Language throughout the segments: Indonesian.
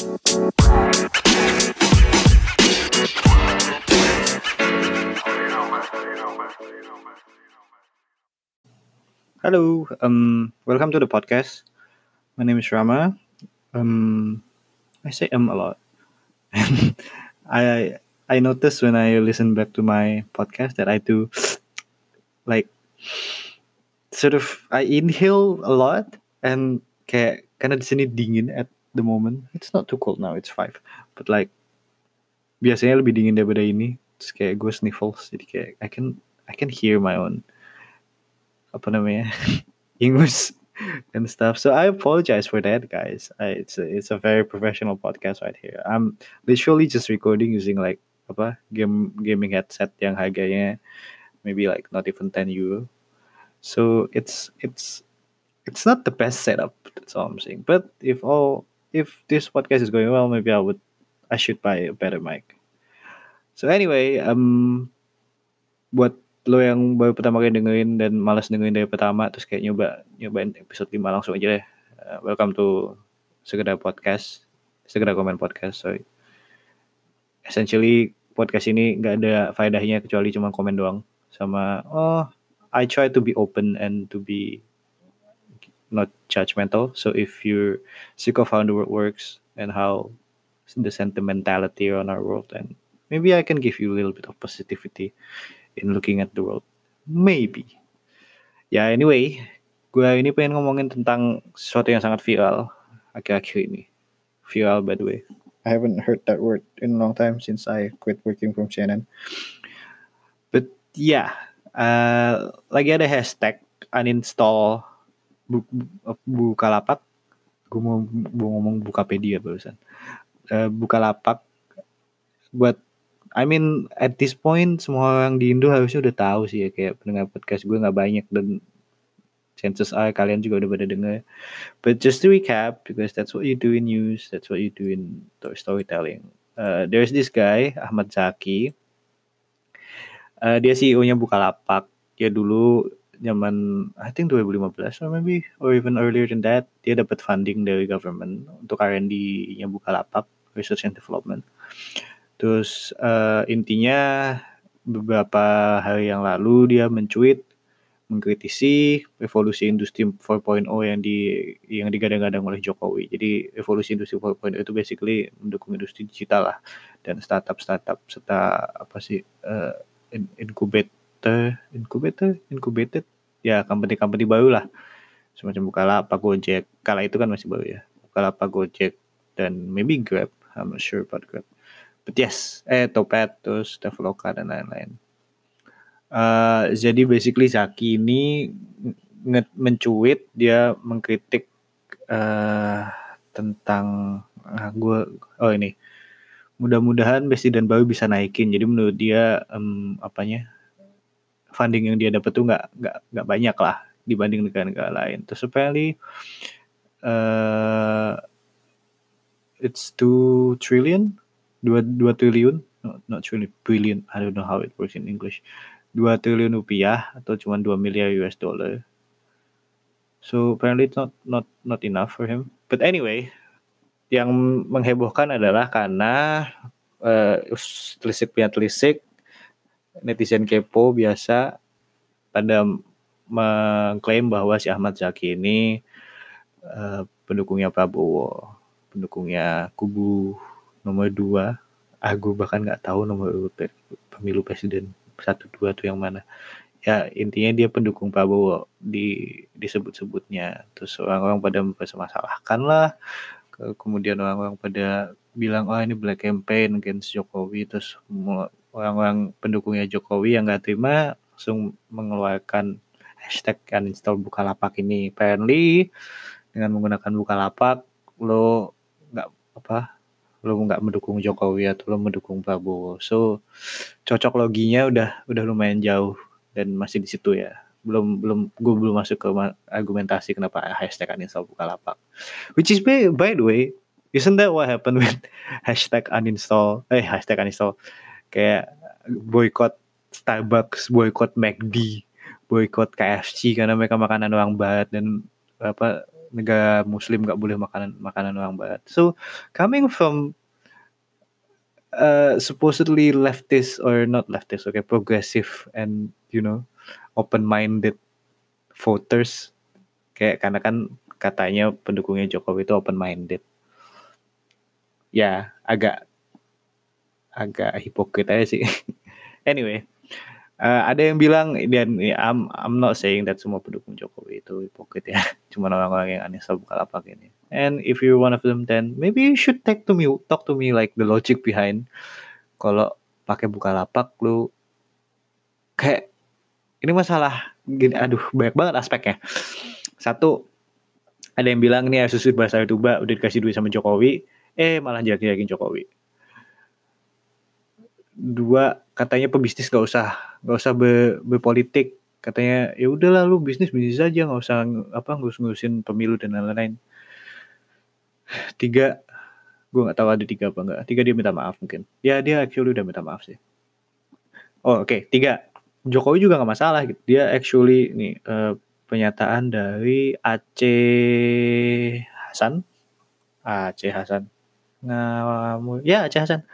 Hello, um, welcome to the podcast. My name is Rama. Um, I say um a lot. I I noticed when I listen back to my podcast that I do like sort of I inhale a lot and kayak karena di sini dingin at the moment. It's not too cold now. It's five, but like biasanya lebih dingin daripada ini. Terus kayak gue sniffles jadi kayak I can I can hear my own apa namanya English and stuff. So I apologize for that, guys. I, it's a, it's a very professional podcast right here. I'm literally just recording using like apa game gaming headset yang harganya maybe like not even 10 euro. So it's it's it's not the best setup. That's all I'm saying. But if all if this podcast is going well, maybe I would I should buy a better mic. So anyway, um, buat lo yang baru pertama kali dengerin dan malas dengerin dari pertama terus kayak nyoba nyobain episode 5 langsung aja deh. Uh, welcome to sekedar podcast, sekedar komen podcast. Sorry. Essentially podcast ini nggak ada faedahnya kecuali cuma komen doang sama oh I try to be open and to be not judgmental. So if you're sick of how the world works and how the sentimentality on our world and maybe I can give you a little bit of positivity in looking at the world. Maybe. Ya anyway, gue ini pengen ngomongin tentang sesuatu yang sangat viral akhir-akhir ini. Viral by the way. I haven't heard that word in a long time since I quit working from CNN. But yeah, uh, lagi ada hashtag uninstall bu, bu, Bukalapak. Gue mau, mau ngomong Bukapedia barusan. Uh, Bukalapak buat I mean at this point semua orang di Indo harusnya udah tahu sih ya kayak pendengar podcast gue nggak banyak dan chances are kalian juga udah pada denger. But just to recap because that's what you do in news, that's what you do in storytelling. Uh, there's this guy Ahmad Zaki. Uh, dia CEO-nya Bukalapak. Dia dulu zaman I think 2015 or maybe or even earlier than that dia dapat funding dari government untuk R&D-nya Bukalapak, research and development. Terus uh, intinya beberapa hari yang lalu dia mencuit mengkritisi revolusi industri 4.0 yang di yang digadang-gadang oleh Jokowi. Jadi revolusi industri 4.0 itu basically mendukung industri digital lah dan startup-startup serta apa sih uh, incubator, incubator, incubated ya company-company baru lah semacam Bukalapak, Gojek. Kala itu kan masih baru ya. Bukalapak, Gojek dan maybe Grab. I'm not sure about Grab. But yes, eh Topet terus Traveloka dan lain-lain. Uh, jadi basically Zaki ini mencuit dia mengkritik uh, tentang uh, gue oh ini mudah-mudahan presiden baru bisa naikin jadi menurut dia um, apanya funding yang dia dapat tuh nggak nggak nggak banyak lah dibanding negara-negara lain. Terus apparently uh, it's two trillion? Dua dua triliun? No, not trillion billion. I don't know how it works in English. Dua triliun rupiah atau cuma dua miliar US dollar. So apparently it's not not not enough for him. But anyway yang menghebohkan adalah karena uh, telisik punya telisik netizen kepo biasa pada mengklaim bahwa si Ahmad Zaki ini uh, pendukungnya Prabowo pendukungnya kubu nomor dua. Aku bahkan nggak tahu nomor pemilu presiden satu dua tuh yang mana. Ya intinya dia pendukung Prabowo di disebut-sebutnya. Terus orang-orang pada mempermasalahkan lah. Kemudian orang-orang pada bilang oh ini black campaign against Jokowi. Terus orang-orang pendukungnya Jokowi yang nggak terima langsung mengeluarkan hashtag uninstall Bukalapak ini apparently dengan menggunakan Bukalapak lo nggak apa lo nggak mendukung Jokowi atau lo mendukung Prabowo. So cocok loginya udah udah lumayan jauh dan masih di situ ya. Belum belum gue belum masuk ke argumentasi kenapa hashtag uninstall Bukalapak. Which is by, by the way, isn't that what happened with hashtag uninstall? Eh hashtag uninstall kayak boycott Starbucks, boycott McD, boycott KFC karena mereka makanan orang barat dan apa negara Muslim nggak boleh makanan makanan orang Barat. So coming from uh, supposedly leftist or not leftist, okay, progressive and you know open-minded voters, kayak karena kan katanya pendukungnya Jokowi itu open-minded. Ya agak agak hipokrit aja sih. anyway, uh, ada yang bilang dan ya, I'm I'm not saying that semua pendukung Jokowi itu hipokrit ya, cuma orang-orang yang aneh buka Bukalapak ini. And if you're one of them, then maybe you should talk to me, talk to me like the logic behind. Kalau pakai Bukalapak lu kayak ini masalah gini, aduh banyak banget aspeknya. Satu, ada yang bilang nih Asus bahasa itu udah dikasih duit sama Jokowi, eh malah jelek-jelekin Jokowi dua katanya pebisnis gak usah gak usah be, berpolitik. Katanya ya udahlah lu bisnis bisnis aja nggak usah apa ngurus ngurusin pemilu dan lain-lain. Tiga gue nggak tahu ada tiga apa enggak tiga dia minta maaf mungkin. Ya dia actually udah minta maaf sih. Oh oke okay. tiga. Jokowi juga nggak masalah gitu. Dia actually nih uh, pernyataan dari Aceh Hasan. Aceh Hasan. Ngamu ya Aceh Hasan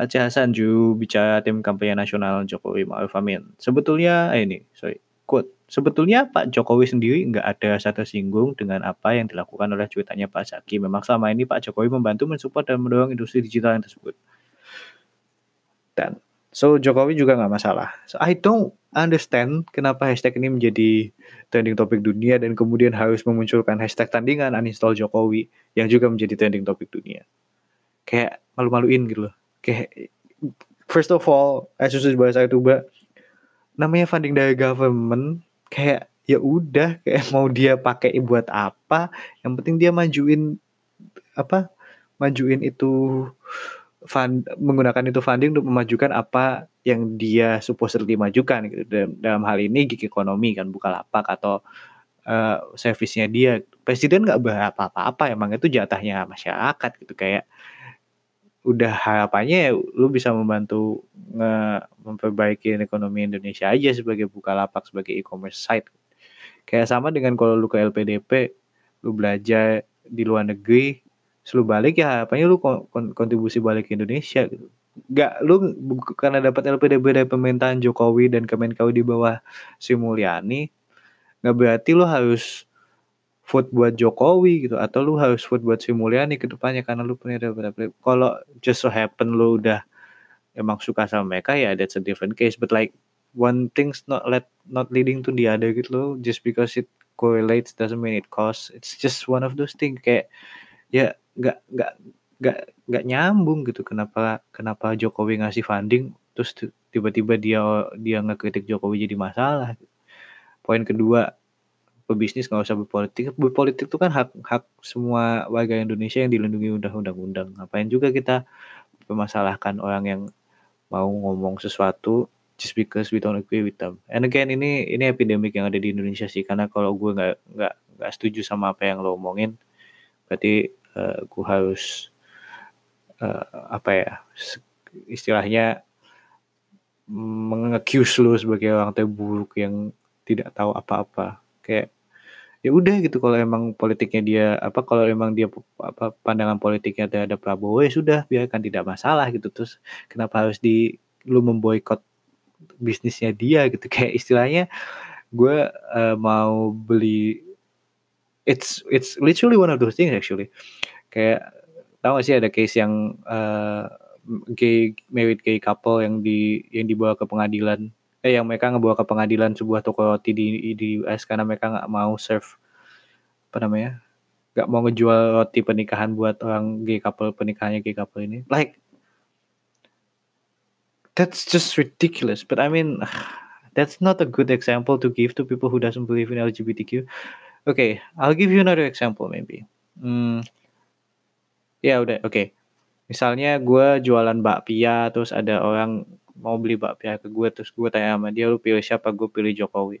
Aceh Hasan Ju bicara tim kampanye nasional Jokowi Ma'ruf Amin. Sebetulnya eh ini, sorry, quote. Sebetulnya Pak Jokowi sendiri nggak ada rasa tersinggung dengan apa yang dilakukan oleh cuitannya Pak Zaki. Memang selama ini Pak Jokowi membantu mensupport dan mendorong industri digital yang tersebut. Dan so Jokowi juga nggak masalah. So I don't understand kenapa hashtag ini menjadi trending topik dunia dan kemudian harus memunculkan hashtag tandingan uninstall Jokowi yang juga menjadi trending topik dunia. Kayak malu-maluin gitu loh kayak first of all Asus bahasa itu mbak namanya funding dari government kayak ya udah kayak mau dia pakai buat apa yang penting dia majuin apa majuin itu fund menggunakan itu funding untuk memajukan apa yang dia supposedly majukan gitu. Dalam, dalam hal ini gig ekonomi kan buka lapak atau uh, servisnya dia. Presiden nggak berapa apa-apa emang itu jatahnya masyarakat gitu. Kayak udah harapannya ya lu bisa membantu nge memperbaiki ekonomi Indonesia aja sebagai buka lapak sebagai e-commerce site. Kayak sama dengan kalau lu ke LPDP, lu belajar di luar negeri, lu balik ya harapannya lu kontribusi balik ke Indonesia gitu. Gak lu karena dapat LPDP dari pemerintahan Jokowi dan Kemenkeu di bawah Sri Mulyani, nggak berarti lu harus vote buat Jokowi gitu atau lu harus vote buat Sri Mulyani ke depannya karena lu punya dapat kalau just so happen lu udah emang suka sama mereka ya that's a different case. But like one thing's not let not leading to the other gitu loh. Just because it correlates doesn't mean it costs it's just one of those things kayak ya nggak nggak nggak nggak nyambung gitu kenapa kenapa Jokowi ngasih funding terus tiba-tiba dia dia ngekritik Jokowi jadi masalah. Poin kedua pebisnis nggak usah berpolitik. Berpolitik itu kan hak hak semua warga Indonesia yang dilindungi undang-undang. Ngapain juga kita permasalahkan orang yang mau ngomong sesuatu just because we don't agree with them. And again ini ini epidemik yang ada di Indonesia sih. Karena kalau gue nggak nggak nggak setuju sama apa yang lo omongin berarti uh, gue harus uh, apa ya istilahnya mengecuse lo sebagai orang terburuk yang tidak tahu apa-apa. Kayak ya udah gitu kalau emang politiknya dia apa kalau emang dia apa pandangan politiknya terhadap Prabowo ya sudah biarkan tidak masalah gitu. Terus kenapa harus di lu memboikot bisnisnya dia gitu? Kayak istilahnya gue uh, mau beli it's it's literally one of those things actually. Kayak tahu gak sih ada case yang uh, gay married gay couple yang di yang dibawa ke pengadilan eh yang mereka ngebawa ke pengadilan sebuah toko roti di di US karena mereka nggak mau serve apa namanya nggak mau ngejual roti pernikahan buat orang gay couple pernikahannya gay couple ini. Like that's just ridiculous. But I mean that's not a good example to give to people who doesn't believe in LGBTQ okay I'll give you another example maybe. Hmm, ya udah oke okay. misalnya gue jualan bakpia terus ada orang mau beli bakpia ke gue terus gue tanya sama dia lu pilih siapa? Gue pilih Jokowi.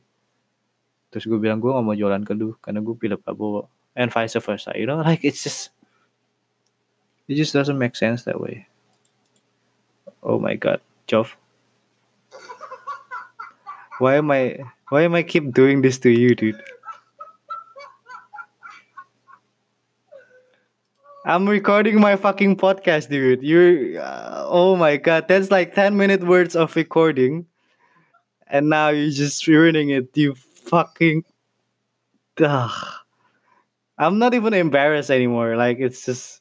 Terus gue bilang gue gak mau jualan keduh karena gue pilih Prabowo. And vice versa you know like it's just it just doesn't make sense that way. Oh my god Jov. Why am I why am I keep doing this to you dude I'm recording my fucking podcast, dude. You're, uh, oh my god, that's like 10 minute words of recording. And now you're just ruining it, you fucking. Ugh. I'm not even embarrassed anymore. Like, it's just.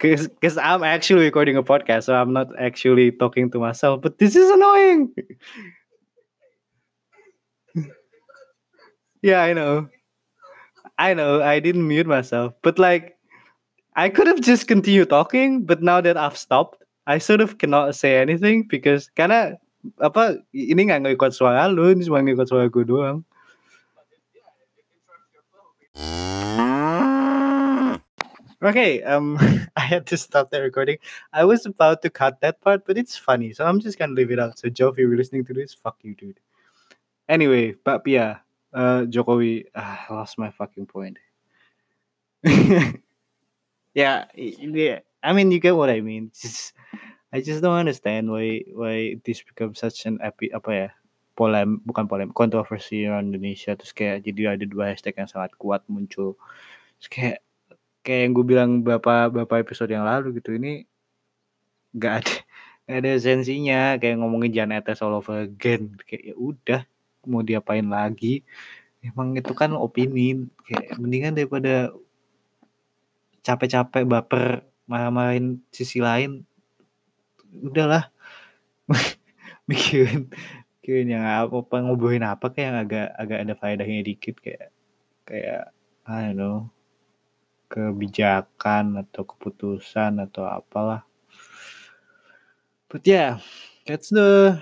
Because I'm actually recording a podcast, so I'm not actually talking to myself. But this is annoying. yeah, I know. I know. I didn't mute myself. But like, I could have just continued talking, but now that I've stopped, I sort of cannot say anything because karena apa ini nggak ngikut suara lu, ini cuma ngikut suara gue doang. Okay, um, I had to stop the recording. I was about to cut that part, but it's funny, so I'm just gonna leave it out. So, Joe, if you're listening to this, fuck you, dude. Anyway, Pak Pia, uh, Jokowi, ah, I lost my fucking point. yeah, yeah. I mean, you get what I mean. Just, I just don't understand why why this becomes such an epi apa ya polem bukan polem kontroversi orang Indonesia terus kayak jadi ada dua hashtag yang sangat kuat muncul terus kayak kayak yang gue bilang beberapa beberapa episode yang lalu gitu ini nggak ada nggak ada esensinya kayak ngomongin Jan Etes all over again kayak ya udah mau diapain lagi emang itu kan opini kayak mendingan daripada capek-capek baper marah-marahin sisi lain udahlah. Bikin bikin yang apa ngobrolin apa kayak yang agak agak ada faedahnya dikit kayak kayak I don't know kebijakan atau keputusan atau apalah. But yeah that's the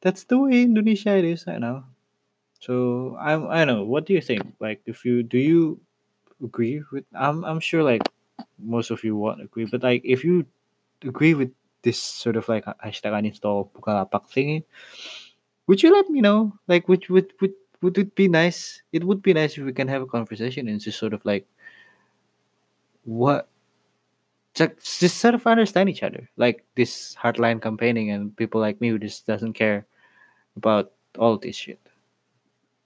that's the way Indonesia it is right now. So I don't know what do you think? Like if you do you agree with I'm I'm sure like most of you won't agree but like if you agree with this sort of like hashtag uninstall Bukalapak thingy would you let me know? Like would would would would it be nice? It would be nice if we can have a conversation and just sort of like what just, just sort of understand each other. Like this hardline campaigning and people like me who just doesn't care about all this shit.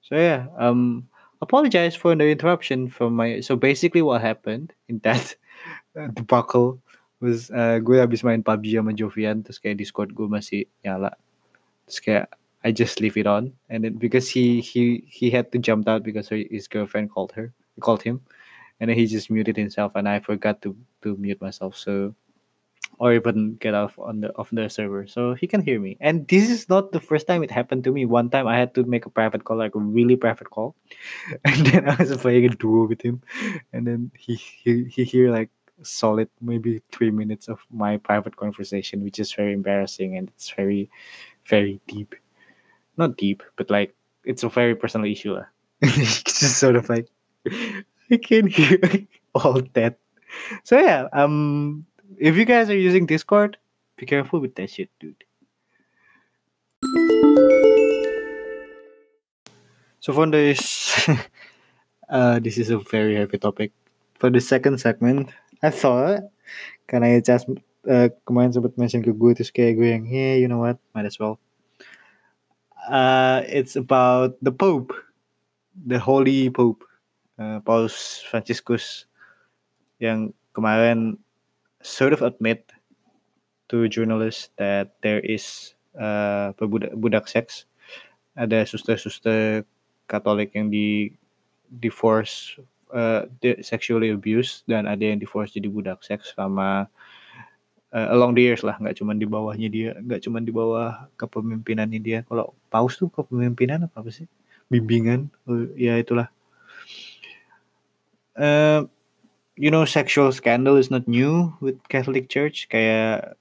So yeah um apologize for the interruption from my so basically what happened in that debacle was uh, gue habis main PUBG sama Jovian terus kayak Discord gue masih nyala. Terus kayak I just leave it on. And then because he he he had to jump out because his girlfriend called her called him. And then he just muted himself and I forgot to to mute myself. So or even get off on the off the server. So he can hear me. And this is not the first time it happened to me. One time I had to make a private call like a really private call. And then I was playing a duo with him. And then he he, he hear like solid maybe three minutes of my private conversation which is very embarrassing and it's very very deep. Not deep but like it's a very personal issue it's just sort of like I can hear all that. So yeah, um, if you guys are using Discord, be careful with that shit, dude. So for this, uh, this is a very heavy topic. For the second segment, I thought karena ya just uh, kemarin sempat mention ke gue terus kayak gue yang, hey, you know what, might as well. Uh, it's about the Pope, the Holy Pope uh, Paus Franciscus yang kemarin sort of admit to journalists that there is uh, budak, budak seks. Ada suster-suster Katolik yang di divorce uh, sexually abuse dan ada yang divorce jadi budak seks sama uh, along the years lah. Nggak cuma di bawahnya dia nggak cuma di bawah kepemimpinannya dia. Kalau paus tuh kepemimpinan apa, apa sih? Bimbingan? Uh, ya itulah. Uh, you know sexual scandal is not new with Catholic Church. Kayak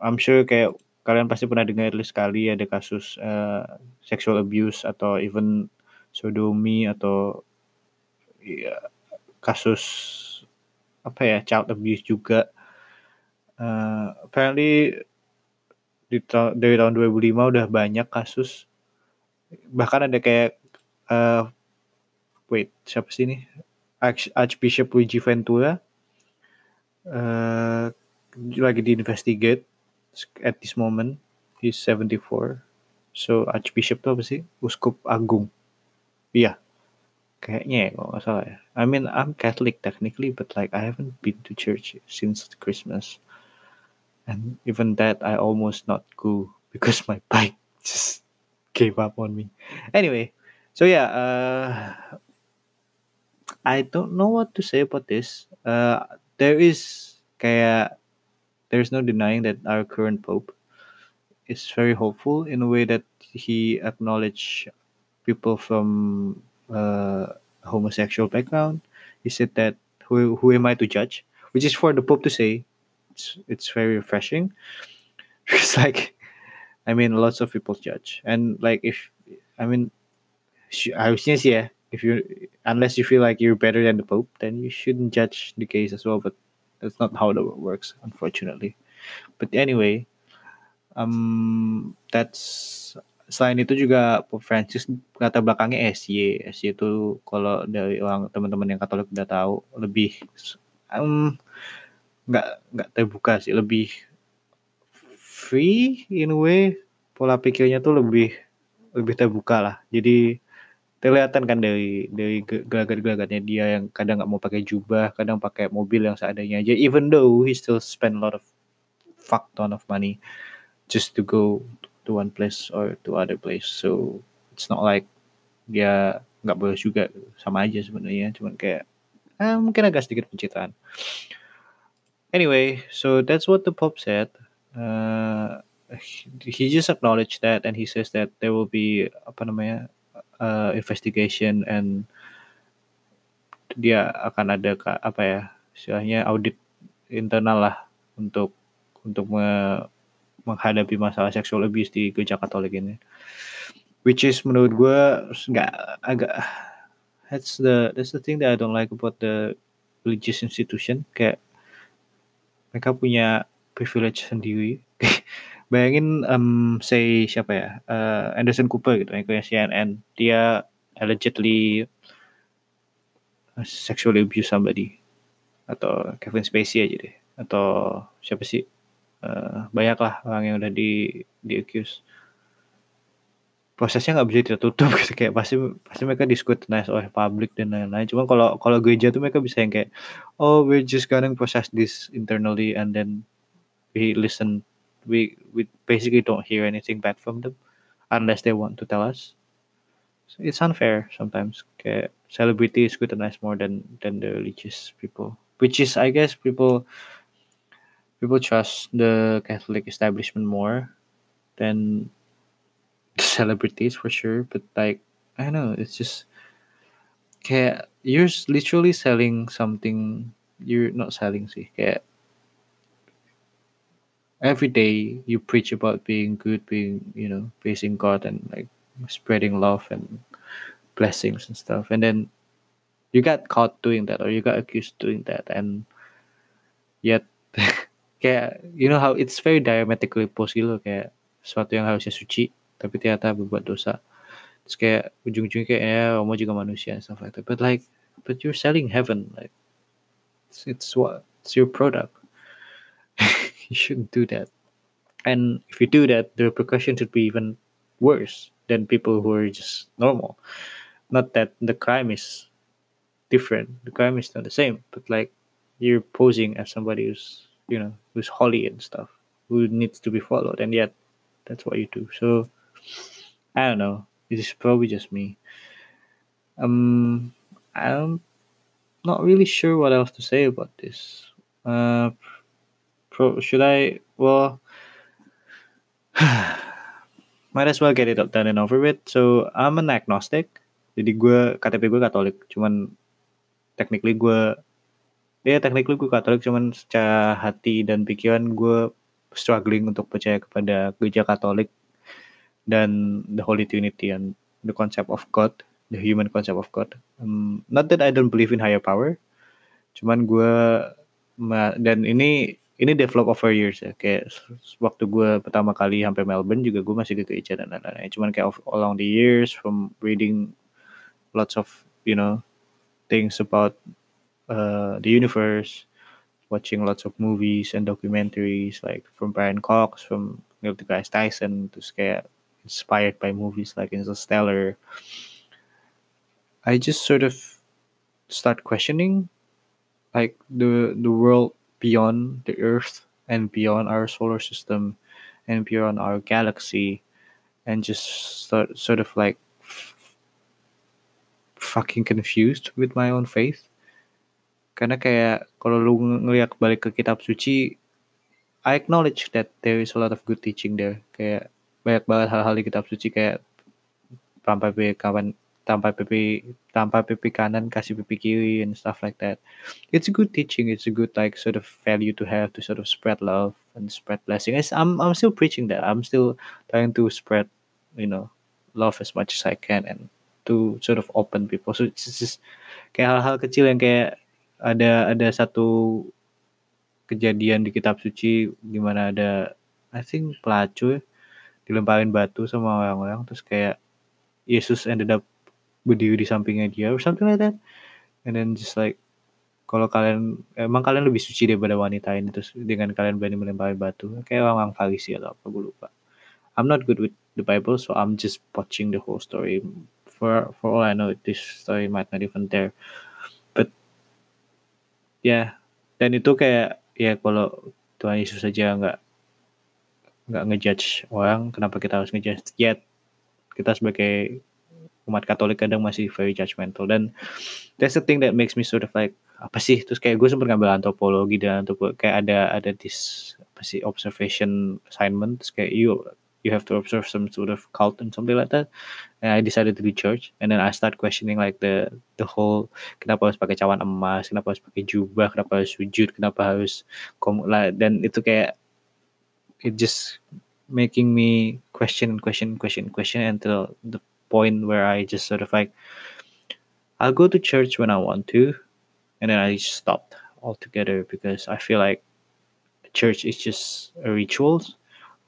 I'm sure kayak kalian pasti pernah dengar sekali ada kasus uh, sexual abuse atau even sodomi atau ya, kasus apa ya child abuse juga. Uh, apparently di ta dari tahun 2005 udah banyak kasus. Bahkan ada kayak uh, wait siapa sih ini Archbishop Luigi Ventura uh, lagi diinvestigate at this moment. He's 74. So Archbishop itu apa sih? Uskup Agung. Iya. kayaknya ya kalau nggak salah ya. I mean I'm Catholic technically, but like I haven't been to church since Christmas, and even that I almost not go because my bike just gave up on me. Anyway, so yeah, uh, I don't know what to say about this. Uh, there is kayak there's no denying that our current pope is very hopeful in a way that he acknowledged people from uh, homosexual background. He said that who who am I to judge? Which is for the pope to say. It's it's very refreshing. It's like, I mean, lots of people judge, and like if I mean, harusnya sih ya, if you unless you feel like you're better than the pope, then you shouldn't judge the case as well. But that's not how the works, unfortunately. But anyway, um, that's selain itu juga Pope Francis kata belakangnya SY. SY itu kalau dari orang teman-teman yang Katolik udah tahu lebih um, nggak nggak terbuka sih, lebih free in a way. Pola pikirnya tuh lebih lebih terbuka lah. Jadi kelihatan kan dari dari gelagat-gelagatnya dia yang kadang nggak mau pakai jubah, kadang pakai mobil yang seadanya aja. Even though he still spend a lot of fuck ton of money just to go to one place or to other place. So it's not like dia nggak boleh juga sama aja sebenarnya. Cuman kayak eh, mungkin agak sedikit pencitraan. Anyway, so that's what the Pope said. Uh, he just acknowledged that and he says that there will be apa namanya uh, investigation and dia akan ada apa ya istilahnya audit internal lah untuk untuk me, menghadapi masalah sexual abuse di gereja Katolik ini. Which is menurut gue nggak agak that's the that's the thing that I don't like about the religious institution kayak mereka punya privilege sendiri bayangin um, say siapa ya? Uh, Anderson Cooper gitu yang CNN dia allegedly sexually abuse somebody. Atau Kevin Spacey aja deh. Atau siapa sih? Uh, banyak lah orang yang udah di di accuse. Prosesnya nggak bisa tertutup gitu kayak pasti pasti mereka diskutasi oleh publik dan lain-lain. Cuma kalau kalau gereja tuh mereka bisa yang kayak oh we're just gonna process this internally and then we listen we we basically don't hear anything back from them unless they want to tell us. So it's unfair sometimes. Okay, celebrity is scrutinized more than than the religious people, which is I guess people people trust the Catholic establishment more than the celebrities for sure. But like I don't know, it's just okay. You're literally selling something. You're not selling, see. Every day you preach about being good, being you know facing God and like spreading love and blessings and stuff, and then you got caught doing that or you got accused doing that, and yet kayak you know how it's very diametrically opposed gitu kayak sesuatu yang harusnya suci tapi ternyata berbuat dosa. Terus kayak ujung-ujungnya kayak ya kamu juga manusia and stuff like that. But like but you're selling heaven like it's, it's what it's your product you shouldn't do that. And if you do that, the repercussions should be even worse than people who are just normal. Not that the crime is different, the crime is not the same, but like you're posing as somebody who's, you know, who's holy and stuff, who needs to be followed, and yet that's what you do. So I don't know. This is probably just me. Um, I'm not really sure what else to say about this. Uh, Pro, should I? Well, might as well get it done and over with. So I'm an agnostic. Jadi gue KTP gue Katolik, cuman technically gue ya yeah, technically gue Katolik, cuman secara hati dan pikiran gue struggling untuk percaya kepada gereja Katolik dan the Holy Trinity and the concept of God, the human concept of God. Um, not that I don't believe in higher power, cuman gue dan ini ini develop over years ya. Kayak waktu gue pertama kali sampai Melbourne juga gue masih ke gereja dan lain-lain cuman kayak along the years from reading lots of you know things about uh, the universe watching lots of movies and documentaries like from Brian Cox from Neil deGrasse Tyson terus kayak inspired by movies like Interstellar. I just sort of start questioning like the the world beyond the earth and beyond our solar system and beyond our galaxy and just start sort of like fucking confused with my own faith. Karena kayak kalau lu ngeliat balik ke kitab suci I acknowledge that there is a lot of good teaching there. Kayak banyak banget hal-hal di kitab suci kayak sampai kawan tanpa pipi tanpa pipi kanan kasih pipi kiri and stuff like that. It's a good teaching it's a good like sort of value to have to sort of spread love and spread blessing. I'm i'm still preaching that. I'm still trying to spread you know love as much as i can and to sort of open people. So it's just kayak hal-hal kecil yang kayak ada ada satu kejadian di kitab suci di mana ada I think pelacur dilemparin batu sama orang-orang terus kayak Yesus ended up berdiri di sampingnya dia or something like that. And then just like kalau kalian emang kalian lebih suci daripada wanita ini terus dengan kalian berani melempari batu. Kayak orang-orang Farisi atau apa gue lupa. I'm not good with the Bible so I'm just watching the whole story. For for all I know this story might not even there. But yeah. dan itu kayak ya kalau Tuhan Yesus saja nggak nggak ngejudge orang kenapa kita harus ngejudge? Yet kita sebagai umat Katolik kadang masih very judgmental. Dan that's the thing that makes me sort of like apa sih? Terus kayak gue sempat ngambil antropologi dan antropologi kayak ada ada this apa sih observation assignment. Terus kayak you you have to observe some sort of cult and something like that. And I decided to do church. And then I start questioning like the the whole kenapa harus pakai cawan emas? Kenapa harus pakai jubah? Kenapa harus sujud? Kenapa harus kom dan itu kayak it just making me question question question question until the point where I just sort of like I'll go to church when I want to, and then I stopped altogether because I feel like church is just a ritual,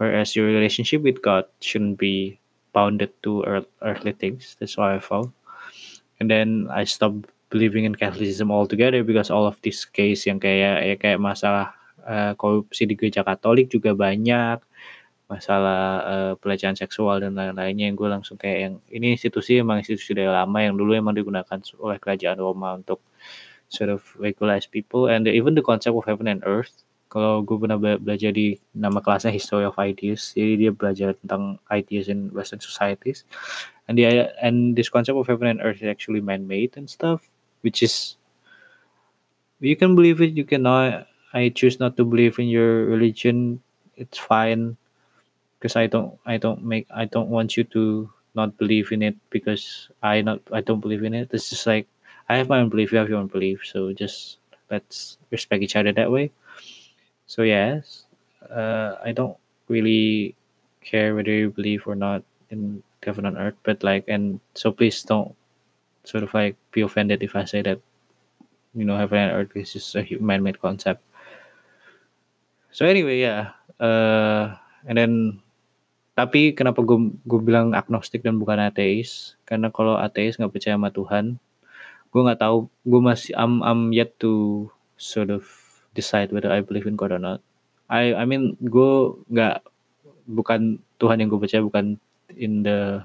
whereas your relationship with God shouldn't be bounded to earth, earthly things. That's why I felt, and then I stopped believing in Catholicism altogether because all of this case yang kayak ya kayak masalah uh, korupsi di gereja Katolik juga banyak masalah uh, pelecehan seksual dan lain-lainnya yang gue langsung kayak yang ini institusi emang institusi dari lama yang dulu emang digunakan oleh kerajaan Roma untuk sort of regularize people and even the concept of heaven and earth. Kalau gue pernah be belajar di nama kelasnya history of ideas jadi dia belajar tentang ideas in western societies. And the and this concept of heaven and earth is actually man-made and stuff which is you can believe it you cannot I choose not to believe in your religion it's fine because I don't I don't make I don't want you to not believe in it because I not I don't believe in it. It's just like I have my own belief, you have your own belief, so just let's respect each other that way. So yes, uh, I don't really care whether you believe or not in heaven on earth, but like and so please don't sort of like be offended if I say that you know heaven and earth is just a man-made concept. So anyway, yeah, uh, and then tapi kenapa gue gue bilang agnostik dan bukan ateis? Karena kalau ateis nggak percaya sama Tuhan gue nggak tahu gue masih I'm I'm yet to sort of decide whether I believe in God or not. I I mean gue nggak bukan Tuhan yang gue percaya bukan in the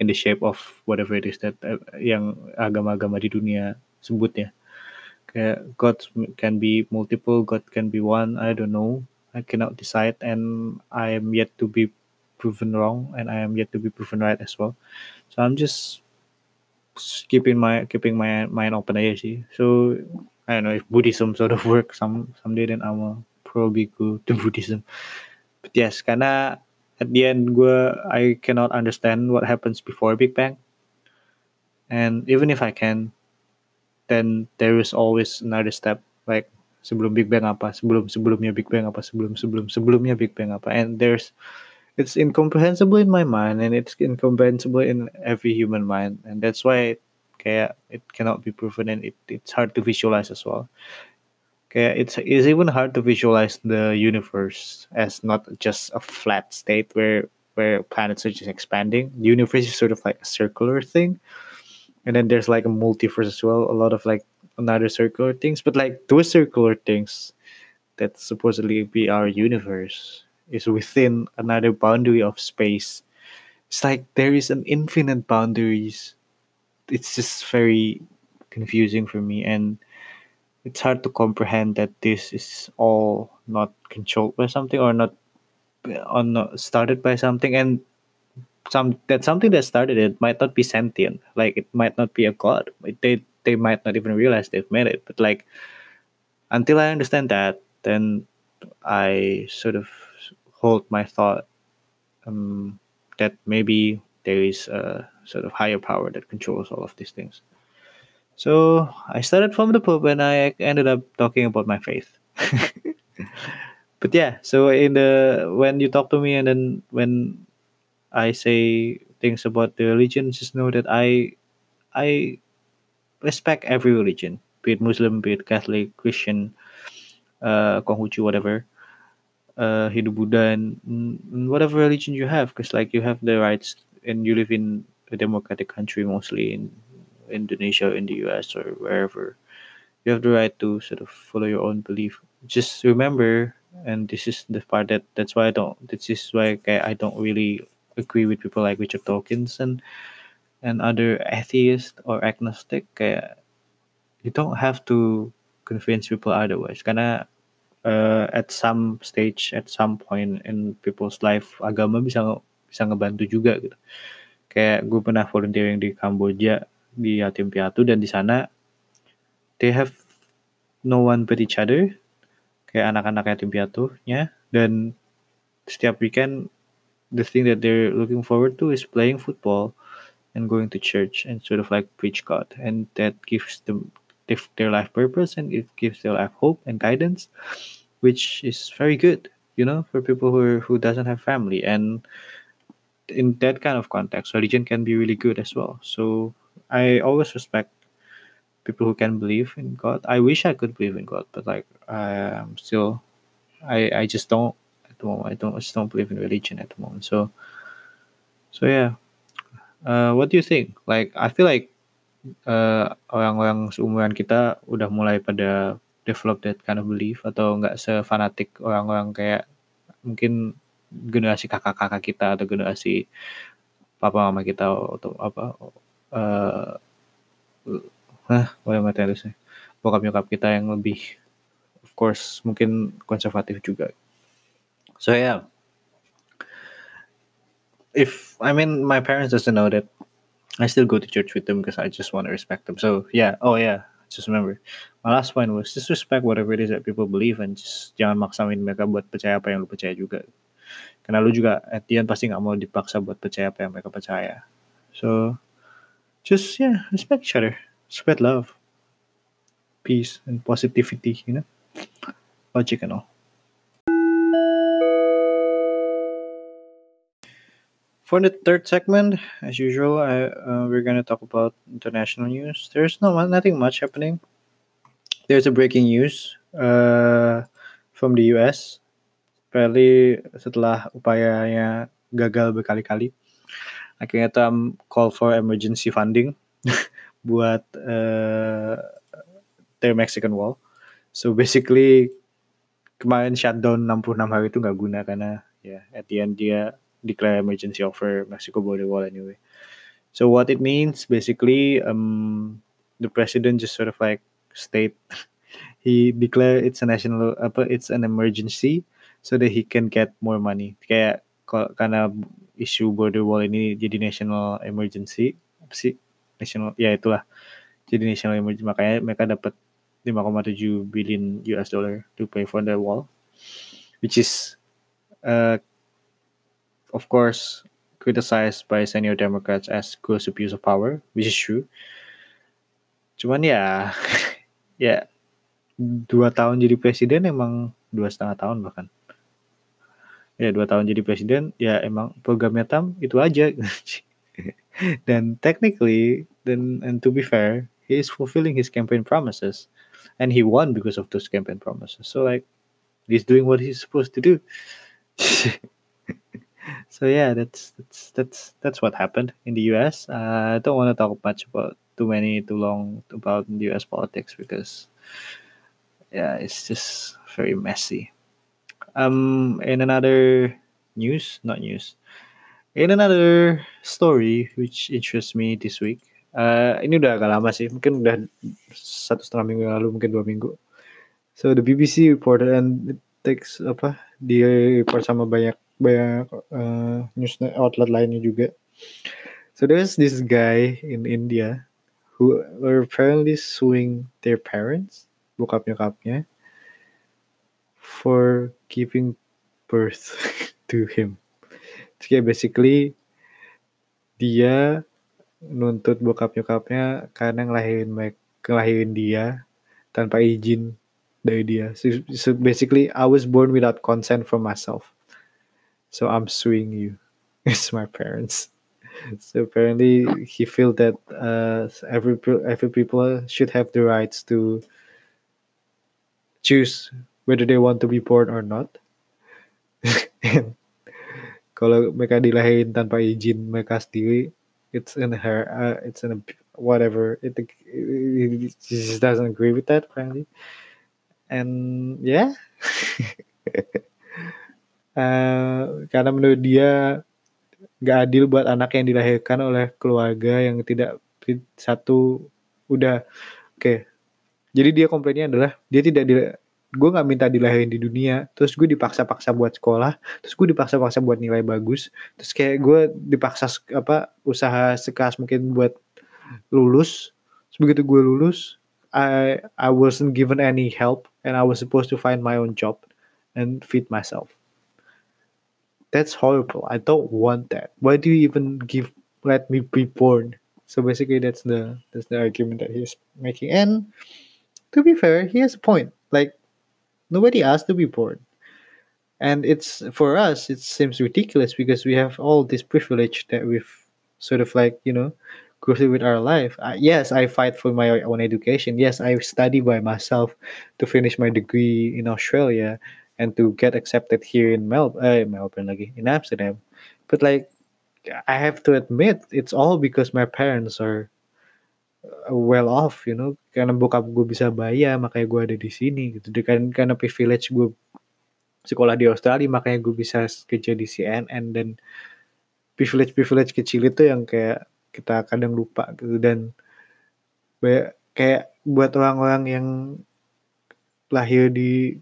in the shape of whatever it is that uh, yang agama-agama di dunia sebutnya. Kayak God can be multiple God can be one I don't know. I cannot decide and I am yet to be proven wrong and I am yet to be proven right as well. So I'm just keeping my keeping my mind open aja sih. So I don't know if Buddhism sort of works some someday then I will probably go to Buddhism. But yes, karena at the end gue I cannot understand what happens before Big Bang. And even if I can, then there is always another step like sebelum Big Bang apa, sebelum sebelumnya Big Bang apa, sebelum sebelum sebelumnya Big Bang apa. And there's it's incomprehensible in my mind and it's incomprehensible in every human mind. And that's why kayak it cannot be proven and it, it's hard to visualize as well. Kayak it's, it's even hard to visualize the universe as not just a flat state where where planets are just expanding. The universe is sort of like a circular thing. And then there's like a multiverse as well a lot of like another circular things but like those circular things that supposedly be our universe is within another boundary of space. It's like there is an infinite boundaries. It's just very confusing for me and it's hard to comprehend that this is all not controlled by something or not on started by something. And some that something that started it might not be sentient. Like it might not be a god. They they might not even realize they've made it. But like until i understand that then i sort of hold my thought um, that maybe there is a sort of higher power that controls all of these things. So i started from the pope and i ended up talking about my faith. But yeah so in the when you talk to me and then when I say things about the religion, just know that I I respect every religion, be it Muslim, be it Catholic, Christian, uh, Konghucu, whatever, uh, Hindu, Buddha, and, and whatever religion you have, because like you have the rights, and you live in a democratic country, mostly in Indonesia, in the US, or wherever. You have the right to sort of follow your own belief. Just remember, and this is the part that that's why I don't. This is why I I don't really agree with people like Richard Dawkins and and other atheists or agnostic you don't have to convince people otherwise karena uh, at some stage at some point in people's life agama bisa bisa ngebantu juga gitu. Kayak gue pernah volunteering di Kamboja di yatim piatu dan di sana they have no one but each other kayak anak-anak yatim piatunya dan setiap weekend the thing that they're looking forward to is playing football and going to church and sort of like preach God, and that gives them their life purpose and it gives their life hope and guidance, which is very good, you know, for people who are, who doesn't have family and in that kind of context, religion can be really good as well. So I always respect people who can believe in God. I wish I could believe in God, but like I'm still, I I just don't at the moment. I don't I just don't believe in religion at the moment. So so yeah. Uh, what do you think? Like I feel like uh, orang-orang seumuran kita udah mulai pada develop that kind of belief atau nggak sefanatik orang-orang kayak mungkin generasi kakak-kakak kita atau generasi papa mama kita atau apa uh, nah boleh sih bokap nyokap kita yang lebih of course mungkin konservatif juga. So yeah, if I mean my parents doesn't know that I still go to church with them because I just want to respect them. So yeah, oh yeah, just remember my last point was just respect whatever it is that people believe and just jangan maksain mereka buat percaya apa yang lu percaya juga. Karena lu juga at the end pasti nggak mau dipaksa buat percaya apa yang mereka percaya. So just yeah, respect each other, spread love, peace and positivity, you know, logic and all. For the third segment, as usual, I, uh, we're going to talk about international news. There's no nothing much happening. There's a breaking news uh, from the US. Apparently, setelah upayanya gagal berkali-kali, akhirnya Trump call for emergency funding buat uh, their Mexican wall. So basically, kemarin shutdown 66 hari itu nggak guna karena ya yeah, at the end dia declare emergency offer Mexico border wall anyway. So what it means basically, um, the president just sort of like state he declare it's a national apa it's an emergency so that he can get more money. Kayak karena isu border wall ini jadi national emergency apa sih national ya itulah jadi national emergency makanya mereka dapat 5,7 billion US dollar to pay for the wall which is uh, of course, criticized by senior Democrats as gross abuse of power, which is true. Cuman ya, ya dua tahun jadi presiden emang dua setengah tahun bahkan. Ya dua tahun jadi presiden ya emang programnya tam itu aja. dan technically, dan and to be fair, he is fulfilling his campaign promises, and he won because of those campaign promises. So like, he's doing what he's supposed to do. so yeah, that's that's that's that's what happened in the U.S. Uh, I don't want to talk much about too many too long about U.S. politics because yeah, it's just very messy. Um, in another news, not news, in another story which interests me this week, Uh, ini udah agak lama sih, mungkin udah satu setengah minggu lalu, mungkin dua minggu. So the BBC reported and it takes apa di report sama banyak banyak uh, news outlet lainnya juga. So there's this guy in India who were apparently suing their parents, bokap nyokapnya, for giving birth to him. Jadi basically dia nuntut bokap nyokapnya karena ngelahirin ngelahirin dia tanpa izin dari dia. So, so basically I was born without consent from myself. So I'm suing you. It's my parents. So apparently he felt that uh, every every people should have the rights to choose whether they want to be born or not. and kalau mereka dilahirin tanpa izin mereka sendiri it's in her uh, it's in a whatever it, it, it just doesn't agree with that apparently and yeah uh, karena menurut dia nggak adil buat anak yang dilahirkan oleh keluarga yang tidak satu udah oke. Okay. jadi dia komplainnya adalah dia tidak gue nggak minta dilahirin di dunia. Terus gue dipaksa-paksa buat sekolah terus gue dipaksa-paksa buat nilai bagus terus kayak gue dipaksa apa usaha sekeras mungkin buat lulus. Terus begitu gue lulus I I wasn't given any help and I was supposed to find my own job and feed myself that's horrible I don't want that why do you even give let me be born so basically that's the that's the argument that he's making and to be fair he has a point like Nobody asked to be born. And it's for us, it seems ridiculous because we have all this privilege that we've sort of like, you know, go through with our life. Uh, yes, I fight for my own education. Yes, I study by myself to finish my degree in Australia and to get accepted here in Mel- uh, Melbourne, again in Amsterdam. But like, I have to admit, it's all because my parents are well off you know. Karena bokap gue bisa bayar makanya gue ada di sini gitu. Kan karena privilege gue sekolah di Australia makanya gue bisa kerja di CNN dan privilege privilege kecil itu yang kayak kita kadang lupa gitu. Dan kayak buat orang-orang yang lahir di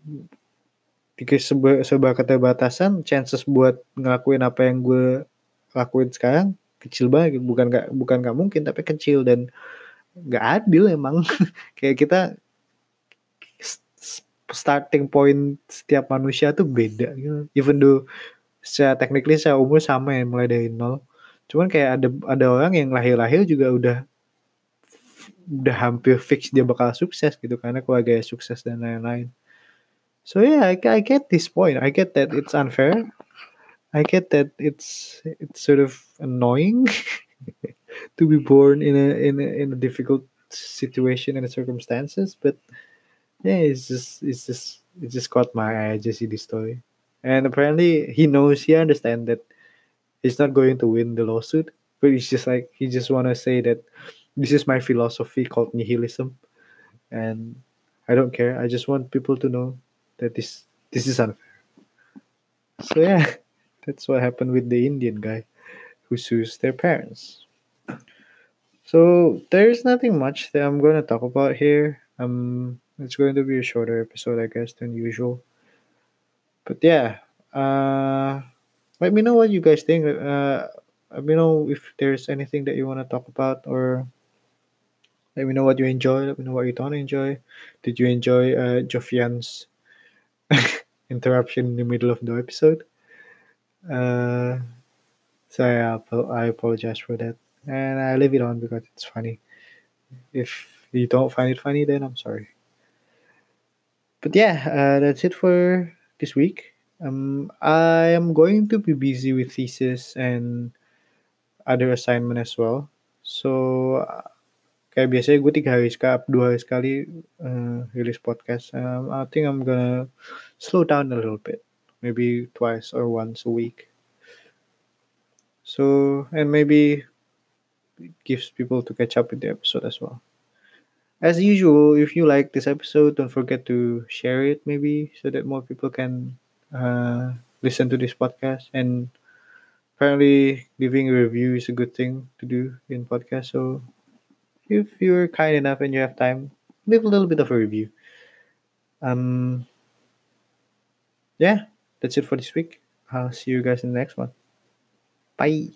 di sebuah, sebuah keterbatasan chances buat ngelakuin apa yang gue lakuin sekarang kecil banget bukan gak bukan gak mungkin tapi kecil dan nggak adil emang. Kayak kita starting point setiap manusia tuh beda gitu. even though secara technically saya umur sama ya mulai dari nol. Cuman kayak ada ada orang yang lahir-lahir juga udah udah hampir fix dia bakal sukses gitu karena keluarga sukses dan lain-lain so yeah I, I get this point. I get that it's unfair. I get that it's it's sort of annoying to be born in a in a, in a difficult situation and circumstances but yeah it's just it's just it just caught my eye. I just see this story. And apparently he knows he understands that he's not going to win the lawsuit but he's just like he just want to say that this is my philosophy called nihilism. And i don't care. I just want people to know that this this is unfair so yeah that's what happened with the indian guy who sues their parents so there's nothing much that I'm going to talk about here. Um, it's going to be a shorter episode, I guess, than usual. But yeah, uh, let me know what you guys think. Uh, let me know if there's anything that you want to talk about, or let me know what you enjoy. Let me know what you don't enjoy. Did you enjoy uh, Jofian's interruption in the middle of the episode? Uh, so yeah, I apologize for that and I leave it on because it's funny. If you don't find it funny, then I'm sorry. But yeah, uh, that's it for this week. Um, I am going to be busy with thesis and other assignment as well. So kayak biasanya gue tiga hari sekali, dua hari sekali uh, rilis podcast. Um, I think I'm gonna slow down a little bit, maybe twice or once a week. So and maybe gives people to catch up with the episode as well. As usual, if you like this episode, don't forget to share it maybe so that more people can uh, listen to this podcast. And apparently, leaving a review is a good thing to do in podcast. So if you're kind enough and you have time, leave a little bit of a review. Um, yeah, that's it for this week. I'll see you guys in the next one. Bye.